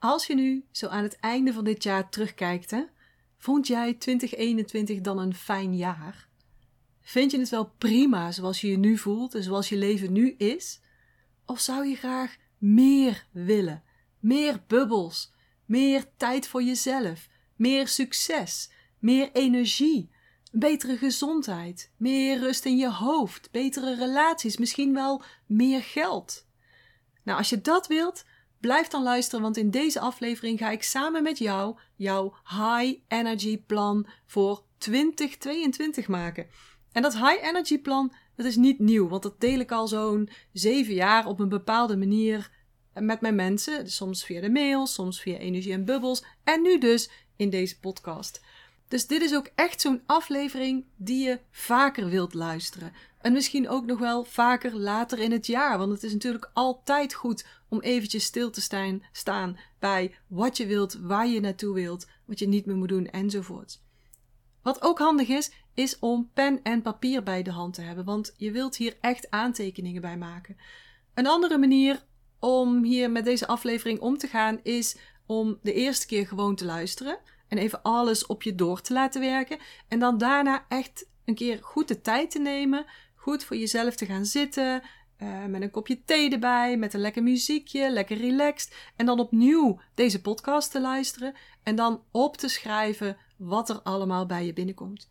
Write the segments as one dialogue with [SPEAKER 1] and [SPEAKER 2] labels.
[SPEAKER 1] Als je nu zo aan het einde van dit jaar terugkijkt, hè, vond jij 2021 dan een fijn jaar? Vind je het wel prima zoals je je nu voelt en zoals je leven nu is? Of zou je graag meer willen? Meer bubbels, meer tijd voor jezelf, meer succes, meer energie, betere gezondheid, meer rust in je hoofd, betere relaties, misschien wel meer geld. Nou, als je dat wilt, blijf dan luisteren, want in deze aflevering ga ik samen met jou jouw high energy plan voor 2022 maken. En dat high energy plan, dat is niet nieuw, want dat deel ik al zo'n zeven jaar op een bepaalde manier met mijn mensen. Dus soms via de mail, soms via energie en bubbels en nu dus in deze podcast. Dus dit is ook echt zo'n aflevering die je vaker wilt luisteren. En misschien ook nog wel vaker later in het jaar. Want het is natuurlijk altijd goed om eventjes stil te staan, staan bij wat je wilt, waar je naartoe wilt, wat je niet meer moet doen enzovoort. Wat ook handig is, is om pen en papier bij de hand te hebben. Want je wilt hier echt aantekeningen bij maken. Een andere manier om hier met deze aflevering om te gaan is om de eerste keer gewoon te luisteren en even alles op je door te laten werken. En dan daarna echt een keer goed de tijd te nemen. Goed voor jezelf te gaan zitten. Uh, met een kopje thee erbij, met een lekker muziekje, lekker relaxed. En dan opnieuw deze podcast te luisteren. En dan op te schrijven wat er allemaal bij je binnenkomt.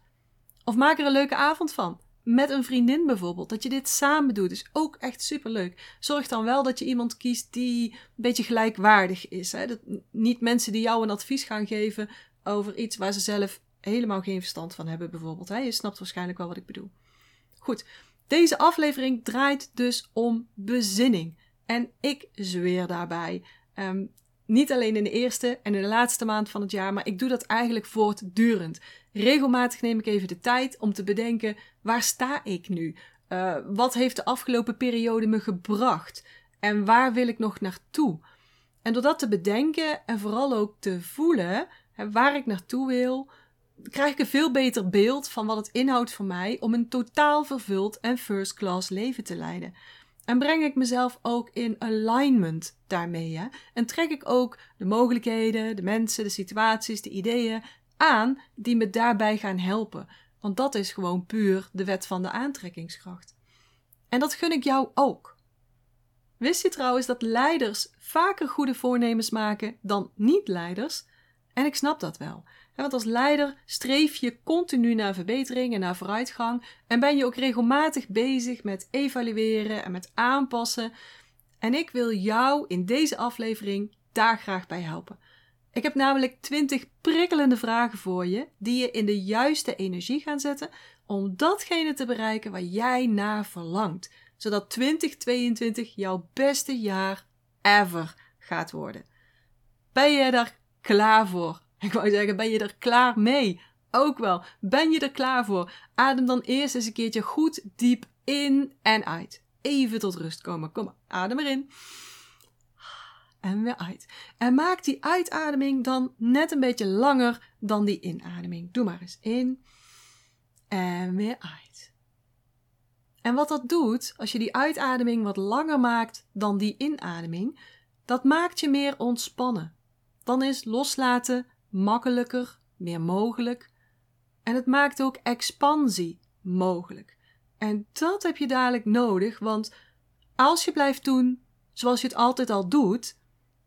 [SPEAKER 1] Of maak er een leuke avond van. Met een vriendin bijvoorbeeld. Dat je dit samen doet. Is ook echt super leuk. Zorg dan wel dat je iemand kiest die een beetje gelijkwaardig is. Hè? Dat, niet mensen die jou een advies gaan geven over iets waar ze zelf helemaal geen verstand van hebben, bijvoorbeeld. Hè? Je snapt waarschijnlijk wel wat ik bedoel. Goed, deze aflevering draait dus om bezinning. En ik zweer daarbij. Ehm, niet alleen in de eerste en in de laatste maand van het jaar, maar ik doe dat eigenlijk voortdurend. Regelmatig neem ik even de tijd om te bedenken: waar sta ik nu? Uh, wat heeft de afgelopen periode me gebracht? En waar wil ik nog naartoe? En door dat te bedenken en vooral ook te voelen, waar ik naartoe wil, krijg ik een veel beter beeld van wat het inhoudt voor mij om een totaal vervuld en first class leven te leiden. En breng ik mezelf ook in alignment daarmee. En trek ik ook de mogelijkheden, de mensen, de situaties, de ideeën aan die me daarbij gaan helpen. Want dat is gewoon puur de wet van de aantrekkingskracht. En dat gun ik jou ook. Wist je trouwens dat leiders vaker goede voornemens maken dan niet-leiders? En ik snap dat wel. Want als leider streef je continu naar verbetering en naar vooruitgang. En ben je ook regelmatig bezig met evalueren en met aanpassen. En ik wil jou in deze aflevering daar graag bij helpen. Ik heb namelijk 20 prikkelende vragen voor je, die je in de juiste energie gaan zetten om datgene te bereiken waar jij naar verlangt, zodat 2022 jouw beste jaar ever gaat worden. Ben je daar klaar voor? Ik wou zeggen, ben je er klaar mee? Ook wel. Ben je er klaar voor? Adem dan eerst eens een keertje goed diep in en uit. Even tot rust komen. Kom adem erin. En weer uit. En maak die uitademing dan net een beetje langer dan die inademing. Doe maar eens in en weer uit. En wat dat doet, als je die uitademing wat langer maakt dan die inademing, dat maakt je meer ontspannen dan is loslaten makkelijker, meer mogelijk. En het maakt ook expansie mogelijk. En dat heb je dadelijk nodig, want als je blijft doen zoals je het altijd al doet,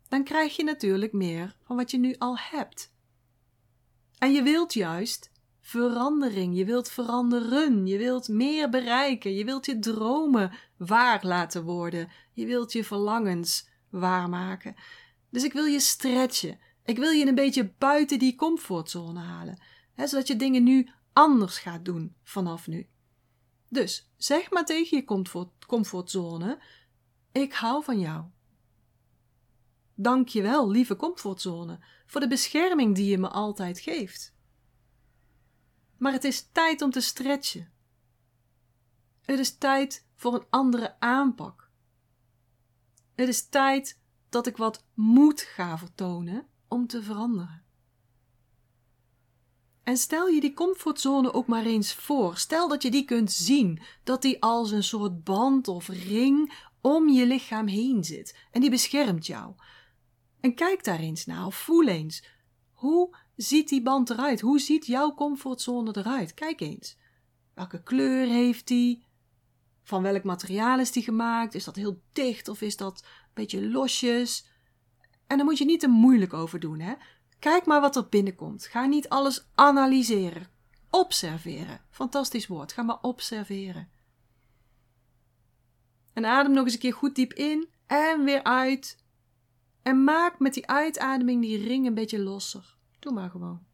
[SPEAKER 1] dan krijg je natuurlijk meer van wat je nu al hebt. En je wilt juist verandering, je wilt veranderen, je wilt meer bereiken, je wilt je dromen waar laten worden, je wilt je verlangens waarmaken. Dus ik wil je stretchen. Ik wil je een beetje buiten die comfortzone halen, hè, zodat je dingen nu anders gaat doen vanaf nu. Dus zeg maar tegen je comfort, comfortzone: Ik hou van jou. Dank je wel, lieve comfortzone, voor de bescherming die je me altijd geeft. Maar het is tijd om te stretchen. Het is tijd voor een andere aanpak. Het is tijd dat ik wat moed ga vertonen om te veranderen. En stel je die comfortzone ook maar eens voor. Stel dat je die kunt zien, dat die als een soort band of ring om je lichaam heen zit en die beschermt jou. En kijk daar eens naar of voel eens. Hoe ziet die band eruit? Hoe ziet jouw comfortzone eruit? Kijk eens. Welke kleur heeft die? Van welk materiaal is die gemaakt? Is dat heel dicht of is dat beetje losjes? En daar moet je niet te moeilijk over doen, hè? Kijk maar wat er binnenkomt. Ga niet alles analyseren. Observeren. Fantastisch woord. Ga maar observeren. En adem nog eens een keer goed diep in en weer uit. En maak met die uitademing die ring een beetje losser. Doe maar gewoon.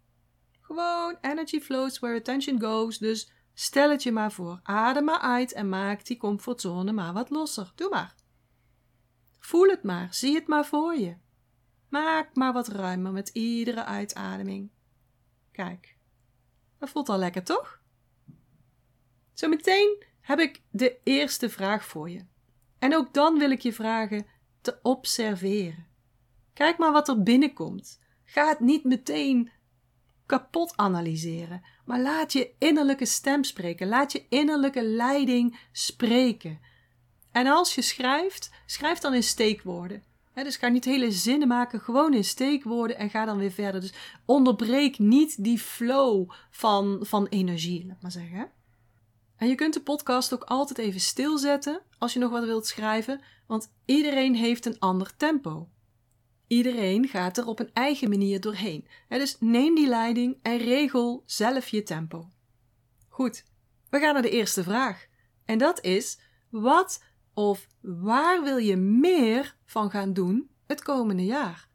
[SPEAKER 1] Gewoon energy flows where attention goes. Dus stel het je maar voor. Adem maar uit en maak die comfortzone maar wat losser. Doe maar. Voel het maar. Zie het maar voor je. Maak maar wat ruimer met iedere uitademing. Kijk, dat voelt al lekker, toch? Zometeen heb ik de eerste vraag voor je. En ook dan wil ik je vragen te observeren. Kijk maar wat er binnenkomt. Ga het niet meteen kapot analyseren, maar laat je innerlijke stem spreken. Laat je innerlijke leiding spreken. En als je schrijft, schrijf dan in steekwoorden dus ga niet hele zinnen maken, gewoon in steekwoorden en ga dan weer verder. Dus onderbreek niet die flow van, van energie, laat maar zeggen. En je kunt de podcast ook altijd even stilzetten als je nog wat wilt schrijven, want iedereen heeft een ander tempo. Iedereen gaat er op een eigen manier doorheen. dus neem die leiding en regel zelf je tempo. Goed, we gaan naar de eerste vraag. En dat is: wat of waar wil je meer van gaan doen het komende jaar?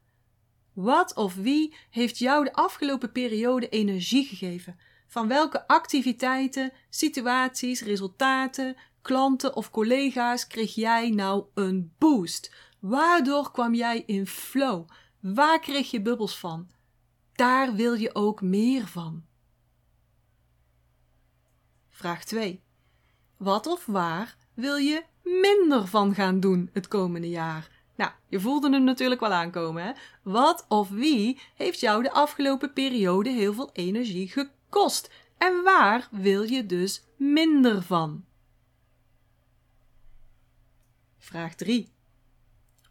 [SPEAKER 1] Wat of wie heeft jou de afgelopen periode energie gegeven? Van welke activiteiten, situaties, resultaten, klanten of collega's kreeg jij nou een boost? Waardoor kwam jij in flow? Waar kreeg je bubbels van? Daar wil je ook meer van. Vraag 2. Wat of waar wil je minder van gaan doen het komende jaar? Nou, je voelde hem natuurlijk wel aankomen, hè? Wat of wie heeft jou de afgelopen periode heel veel energie gekost? En waar wil je dus minder van? Vraag 3.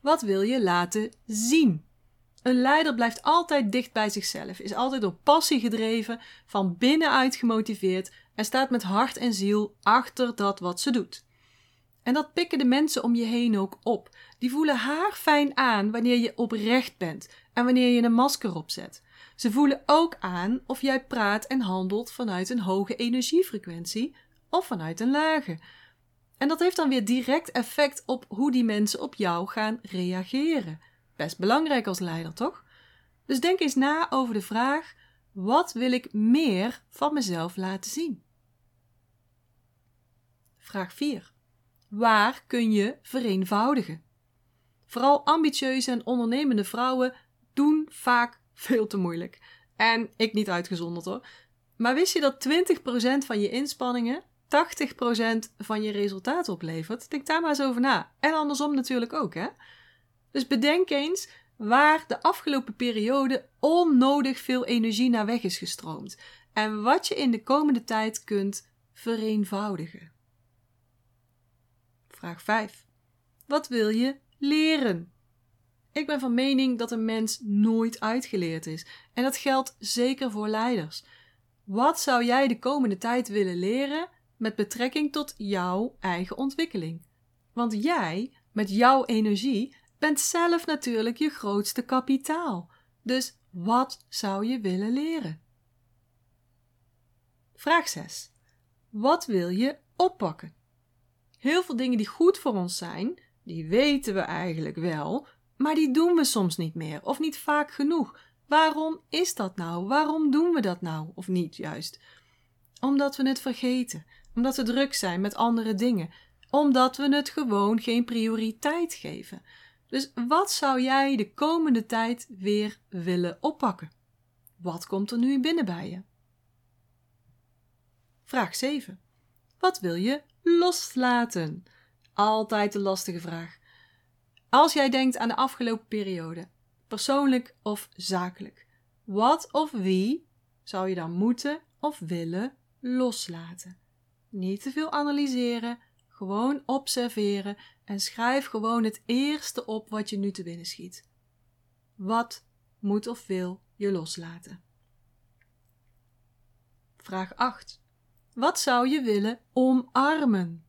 [SPEAKER 1] Wat wil je laten zien? Een leider blijft altijd dicht bij zichzelf, is altijd door passie gedreven, van binnenuit gemotiveerd en staat met hart en ziel achter dat wat ze doet. En dat pikken de mensen om je heen ook op. Die voelen haar fijn aan wanneer je oprecht bent en wanneer je een masker opzet. Ze voelen ook aan of jij praat en handelt vanuit een hoge energiefrequentie of vanuit een lage. En dat heeft dan weer direct effect op hoe die mensen op jou gaan reageren. Best belangrijk als leider, toch? Dus denk eens na over de vraag: wat wil ik meer van mezelf laten zien? Vraag 4. Waar kun je vereenvoudigen? Vooral ambitieuze en ondernemende vrouwen doen vaak veel te moeilijk. En ik niet uitgezonderd hoor. Maar wist je dat 20% van je inspanningen 80% van je resultaat oplevert? Denk daar maar eens over na. En andersom natuurlijk ook, hè? Dus bedenk eens waar de afgelopen periode onnodig veel energie naar weg is gestroomd. En wat je in de komende tijd kunt vereenvoudigen. Vraag 5. Wat wil je leren? Ik ben van mening dat een mens nooit uitgeleerd is. En dat geldt zeker voor leiders. Wat zou jij de komende tijd willen leren met betrekking tot jouw eigen ontwikkeling? Want jij, met jouw energie, bent zelf natuurlijk je grootste kapitaal. Dus wat zou je willen leren? Vraag 6. Wat wil je oppakken? Heel veel dingen die goed voor ons zijn, die weten we eigenlijk wel, maar die doen we soms niet meer of niet vaak genoeg. Waarom is dat nou? Waarom doen we dat nou of niet juist? Omdat we het vergeten, omdat we druk zijn met andere dingen, omdat we het gewoon geen prioriteit geven. Dus wat zou jij de komende tijd weer willen oppakken? Wat komt er nu binnen bij je? Vraag 7. Wat wil je loslaten? Altijd de lastige vraag. Als jij denkt aan de afgelopen periode, persoonlijk of zakelijk, wat of wie zou je dan moeten of willen loslaten? Niet te veel analyseren, gewoon observeren en schrijf gewoon het eerste op wat je nu te binnen schiet. Wat moet of wil je loslaten? Vraag 8. Wat zou je willen omarmen?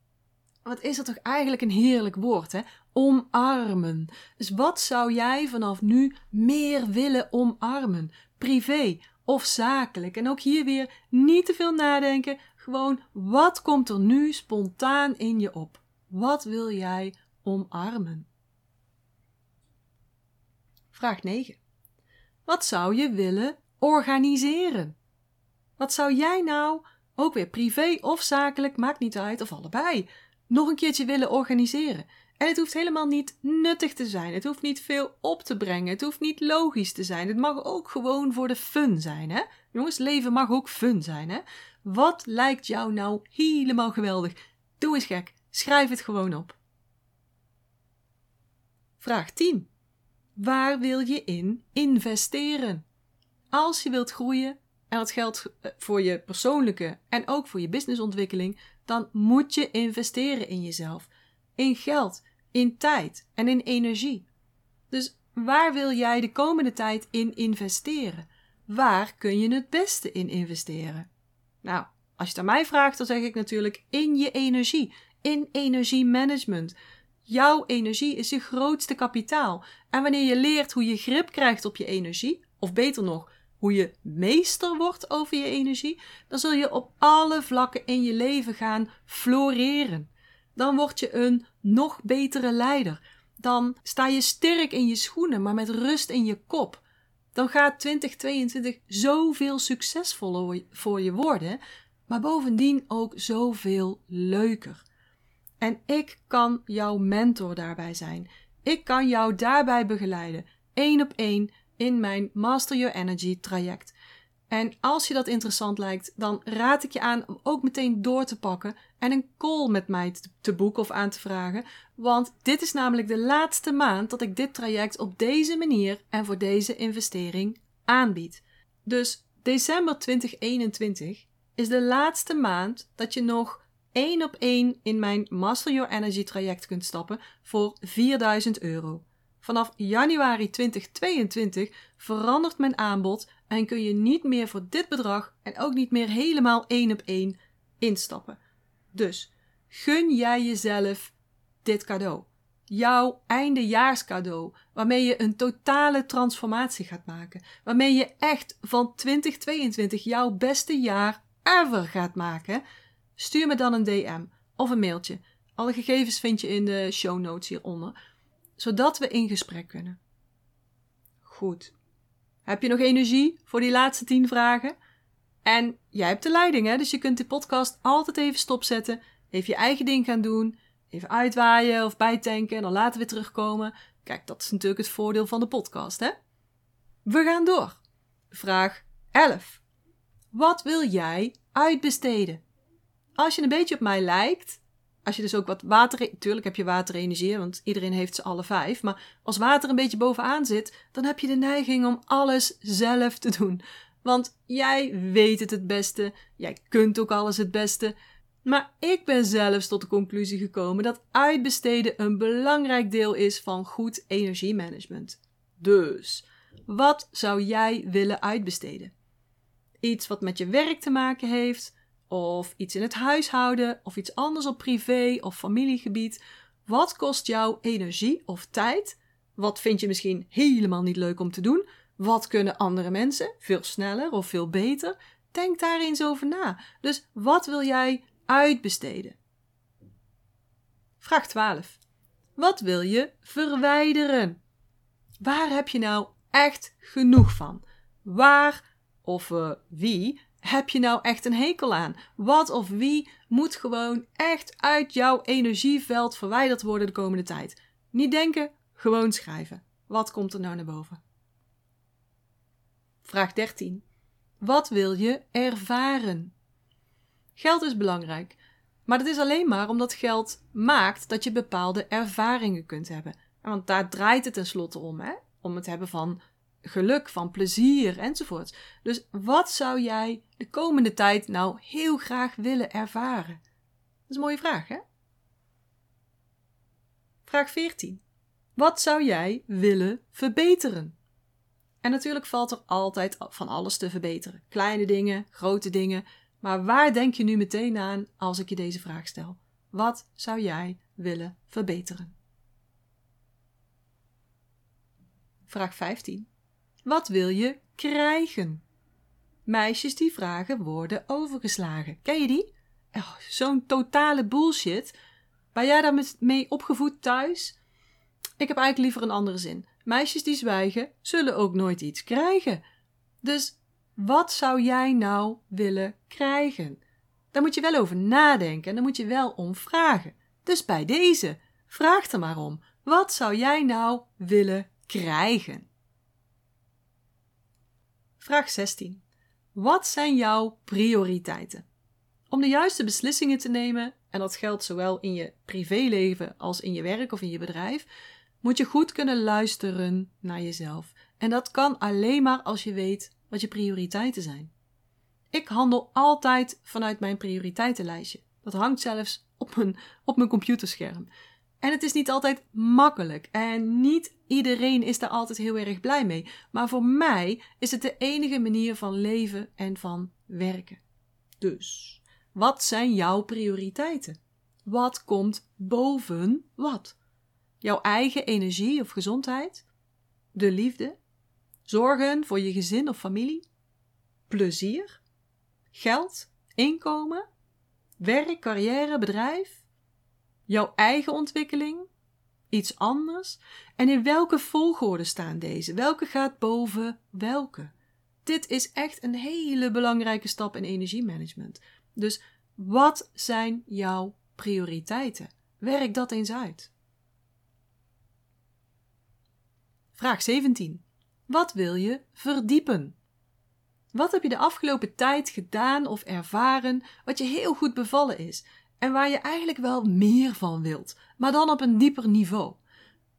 [SPEAKER 1] Wat is dat toch eigenlijk een heerlijk woord, hè? Omarmen. Dus wat zou jij vanaf nu meer willen omarmen? Privé of zakelijk? En ook hier weer niet te veel nadenken. Gewoon, wat komt er nu spontaan in je op? Wat wil jij omarmen? Vraag 9. Wat zou je willen organiseren? Wat zou jij nou, ook weer privé of zakelijk, maakt niet uit, of allebei, nog een keertje willen organiseren? En het hoeft helemaal niet nuttig te zijn. Het hoeft niet veel op te brengen. Het hoeft niet logisch te zijn. Het mag ook gewoon voor de fun zijn, hè? Jongens, leven mag ook fun zijn, hè? Wat lijkt jou nou helemaal geweldig? Doe eens gek. Schrijf het gewoon op. Vraag 10. Waar wil je in investeren? Als je wilt groeien, en dat geldt eh, voor je persoonlijke en ook voor je businessontwikkeling, dan moet je investeren in jezelf. In geld, in tijd en in energie. Dus waar wil jij de komende tijd in investeren? Waar kun je het beste in investeren? Nou, als je het aan mij vraagt, dan zeg ik natuurlijk in je energie, in energiemanagement. Jouw energie is je grootste kapitaal. En wanneer je leert hoe je grip krijgt op je energie, of beter nog, hoe je meester wordt over je energie, dan zul je op alle vlakken in je leven gaan floreren. Dan word je een nog betere leider. Dan sta je sterk in je schoenen, maar met rust in je kop. Dan gaat 2022 zoveel succesvoller voor je worden, maar bovendien ook zoveel leuker. En ik kan jouw mentor daarbij zijn. Ik kan jou daarbij begeleiden, één op één, in mijn Master Your Energy traject. En als je dat interessant lijkt, dan raad ik je aan om ook meteen door te pakken en een call met mij te boeken of aan te vragen. Want dit is namelijk de laatste maand dat ik dit traject op deze manier en voor deze investering aanbied. Dus december 2021 is de laatste maand dat je nog één op één in mijn Master Your Energy traject kunt stappen voor 4000 euro. Vanaf januari 2022 verandert mijn aanbod en kun je niet meer voor dit bedrag en ook niet meer helemaal één op één instappen. Dus gun jij jezelf dit cadeau. Jouw eindejaarscadeau, waarmee je een totale transformatie gaat maken. Waarmee je echt van 2022 jouw beste jaar ever gaat maken. Stuur me dan een DM of een mailtje. Alle gegevens vind je in de show notes hieronder zodat we in gesprek kunnen. Goed. Heb je nog energie voor die laatste tien vragen? En jij hebt de leiding, hè? Dus je kunt de podcast altijd even stopzetten, even je eigen ding gaan doen, even uitwaaien of bijtanken en dan laten we terugkomen. Kijk, dat is natuurlijk het voordeel van de podcast, hè? We gaan door. Vraag 11. Wat wil jij uitbesteden? Als je een beetje op mij lijkt, als je dus ook wat water... Tuurlijk heb je waterenergie, want iedereen heeft ze alle vijf. Maar als water een beetje bovenaan zit, dan heb je de neiging om alles zelf te doen. Want jij weet het het beste. Jij kunt ook alles het beste. Maar ik ben zelfs tot de conclusie gekomen dat uitbesteden een belangrijk deel is van goed energiemanagement. Dus, wat zou jij willen uitbesteden? Iets wat met je werk te maken heeft, of iets in het huishouden, of iets anders op privé of familiegebied. Wat kost jou energie of tijd? Wat vind je misschien helemaal niet leuk om te doen? Wat kunnen andere mensen veel sneller of veel beter? Denk daar eens over na. Dus wat wil jij uitbesteden? Vraag 12. Wat wil je verwijderen? Waar heb je nou echt genoeg van? Waar of uh, wie heb je nou echt een hekel aan? Wat of wie moet gewoon echt uit jouw energieveld verwijderd worden de komende tijd? Niet denken, gewoon schrijven. Wat komt er nou naar boven? Vraag 13. Wat wil je ervaren? Geld is belangrijk, maar dat is alleen maar omdat geld maakt dat je bepaalde ervaringen kunt hebben. Want daar draait het tenslotte om, hè? Om het hebben van geluk, van plezier enzovoort. Dus wat zou jij de komende tijd nou heel graag willen ervaren? Dat is een mooie vraag, hè? Vraag 14. Wat zou jij willen verbeteren? En natuurlijk valt er altijd van alles te verbeteren. Kleine dingen, grote dingen. Maar waar denk je nu meteen aan als ik je deze vraag stel? Wat zou jij willen verbeteren? Vraag 15. Wat wil je krijgen? Meisjes die vragen worden overgeslagen. Ken je die? Oh, Zo'n totale bullshit. Ben jij daar mee opgevoed thuis? Ik heb eigenlijk liever een andere zin. Meisjes die zwijgen, zullen ook nooit iets krijgen. Dus wat zou jij nou willen krijgen? Daar moet je wel over nadenken en daar moet je wel om vragen. Dus bij deze, vraag er maar om. Wat zou jij nou willen krijgen? Vraag 16. Wat zijn jouw prioriteiten? Om de juiste beslissingen te nemen, en dat geldt zowel in je privéleven als in je werk of in je bedrijf, moet je goed kunnen luisteren naar jezelf. En dat kan alleen maar als je weet wat je prioriteiten zijn. Ik handel altijd vanuit mijn prioriteitenlijstje. Dat hangt zelfs op mijn, op mijn computerscherm. En het is niet altijd makkelijk. En niet iedereen is daar altijd heel erg blij mee. Maar voor mij is het de enige manier van leven en van werken. Dus, wat zijn jouw prioriteiten? Wat komt boven wat? Jouw eigen energie of gezondheid? De liefde? Zorgen voor je gezin of familie? Plezier? Geld? Inkomen? Werk, carrière, bedrijf? Jouw eigen ontwikkeling? Iets anders? En in welke volgorde staan deze? Welke gaat boven welke? Dit is echt een hele belangrijke stap in energiemanagement. Dus wat zijn jouw prioriteiten? Werk dat eens uit. Vraag 17. Wat wil je verdiepen? Wat heb je de afgelopen tijd gedaan of ervaren wat je heel goed bevallen is en waar je eigenlijk wel meer van wilt, maar dan op een dieper niveau?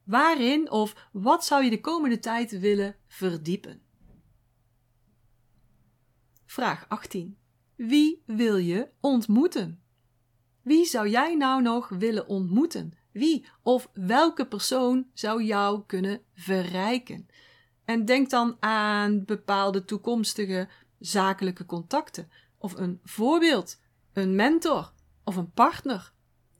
[SPEAKER 1] Waarin of wat zou je de komende tijd willen verdiepen? Vraag 18. Wie wil je ontmoeten? Wie zou jij nou nog willen ontmoeten? Wie of welke persoon zou jou kunnen verrijken? En denk dan aan bepaalde toekomstige zakelijke contacten, of een voorbeeld, een mentor, of een partner,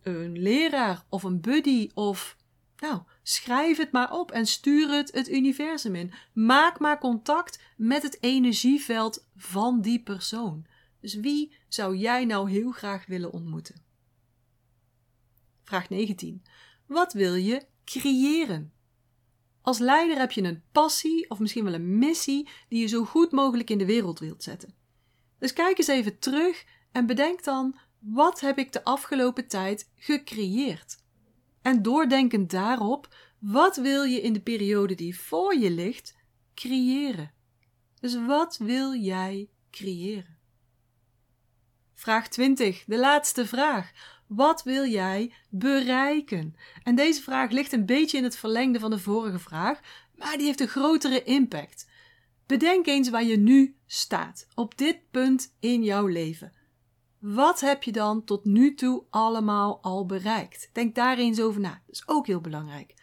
[SPEAKER 1] een leraar, of een buddy, of. Nou, schrijf het maar op en stuur het het universum in. Maak maar contact met het energieveld van die persoon. Dus wie zou jij nou heel graag willen ontmoeten? Vraag 19. Wat wil je creëren? Als leider heb je een passie of misschien wel een missie die je zo goed mogelijk in de wereld wilt zetten. Dus kijk eens even terug en bedenk dan: wat heb ik de afgelopen tijd gecreëerd? En doordenkend daarop, wat wil je in de periode die voor je ligt creëren? Dus wat wil jij creëren? Vraag 20, de laatste vraag. Wat wil jij bereiken? En deze vraag ligt een beetje in het verlengde van de vorige vraag, maar die heeft een grotere impact. Bedenk eens waar je nu staat, op dit punt in jouw leven. Wat heb je dan tot nu toe allemaal al bereikt? Denk daar eens over na. Dat is ook heel belangrijk.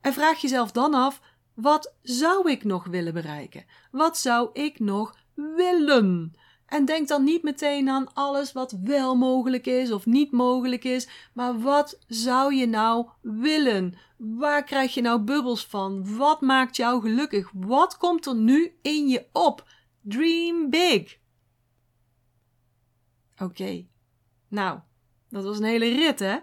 [SPEAKER 1] En vraag jezelf dan af: wat zou ik nog willen bereiken? Wat zou ik nog willen? En denk dan niet meteen aan alles wat wel mogelijk is of niet mogelijk is, maar wat zou je nou willen? Waar krijg je nou bubbels van? Wat maakt jou gelukkig? Wat komt er nu in je op? Dream big. Oké, nou, dat was een hele rit, hè?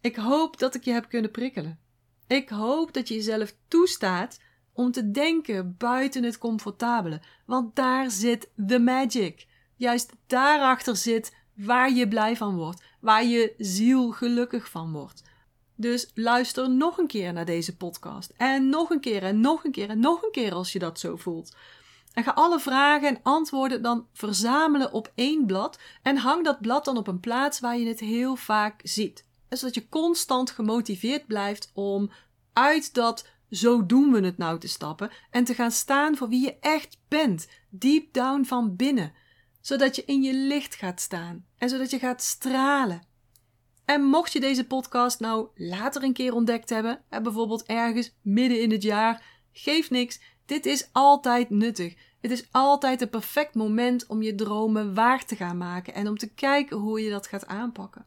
[SPEAKER 1] Ik hoop dat ik je heb kunnen prikkelen. Ik hoop dat je jezelf toestaat om te denken buiten het comfortabele, want daar zit de magic. Juist daarachter zit waar je blij van wordt, waar je ziel gelukkig van wordt. Dus luister nog een keer naar deze podcast. En nog een keer en nog een keer en nog een keer als je dat zo voelt. En ga alle vragen en antwoorden dan verzamelen op één blad. En hang dat blad dan op een plaats waar je het heel vaak ziet. Zodat je constant gemotiveerd blijft om uit dat zo doen we het nou te stappen en te gaan staan voor wie je echt bent, deep down van binnen, zodat je in je licht gaat staan en zodat je gaat stralen. En mocht je deze podcast nou later een keer ontdekt hebben, bijvoorbeeld ergens midden in het jaar, geef niks. Dit is altijd nuttig. Het is altijd een perfect moment om je dromen waar te gaan maken en om te kijken hoe je dat gaat aanpakken.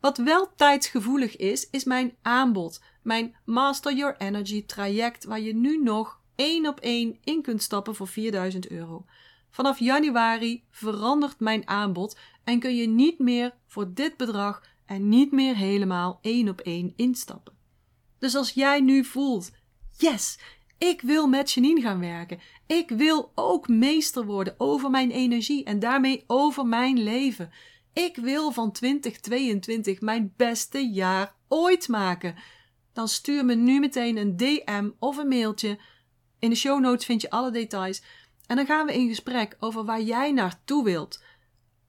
[SPEAKER 1] Wat wel tijdsgevoelig is, is mijn aanbod. Mijn Master Your Energy traject, waar je nu nog één op één in kunt stappen voor 4000 euro. Vanaf januari verandert mijn aanbod en kun je niet meer voor dit bedrag en niet meer helemaal één op één instappen. Dus als jij nu voelt, yes, ik wil met Janine gaan werken. Ik wil ook meester worden over mijn energie en daarmee over mijn leven. Ik wil van 2022 mijn beste jaar ooit maken. Dan stuur me nu meteen een DM of een mailtje. In de show notes vind je alle details. En dan gaan we in gesprek over waar jij naartoe wilt,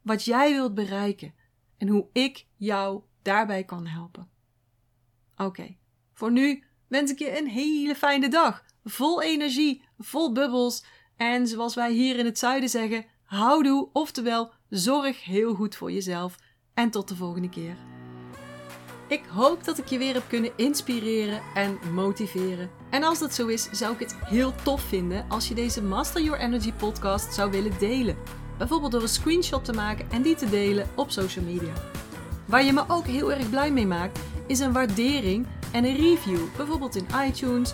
[SPEAKER 1] wat jij wilt bereiken en hoe ik jou daarbij kan helpen. Oké, voor nu wens ik je een hele fijne dag, vol energie, vol bubbels en zoals wij hier in het zuiden zeggen, houdoe, oftewel zorg heel goed voor jezelf en tot de volgende keer. Ik hoop dat ik je weer heb kunnen inspireren en motiveren. En als dat zo is, zou ik het heel tof vinden als je deze Master Your Energy podcast zou willen delen. Bijvoorbeeld door een screenshot te maken en die te delen op social media. Waar je me ook heel erg blij mee maakt, is een waardering en een review. Bijvoorbeeld in iTunes,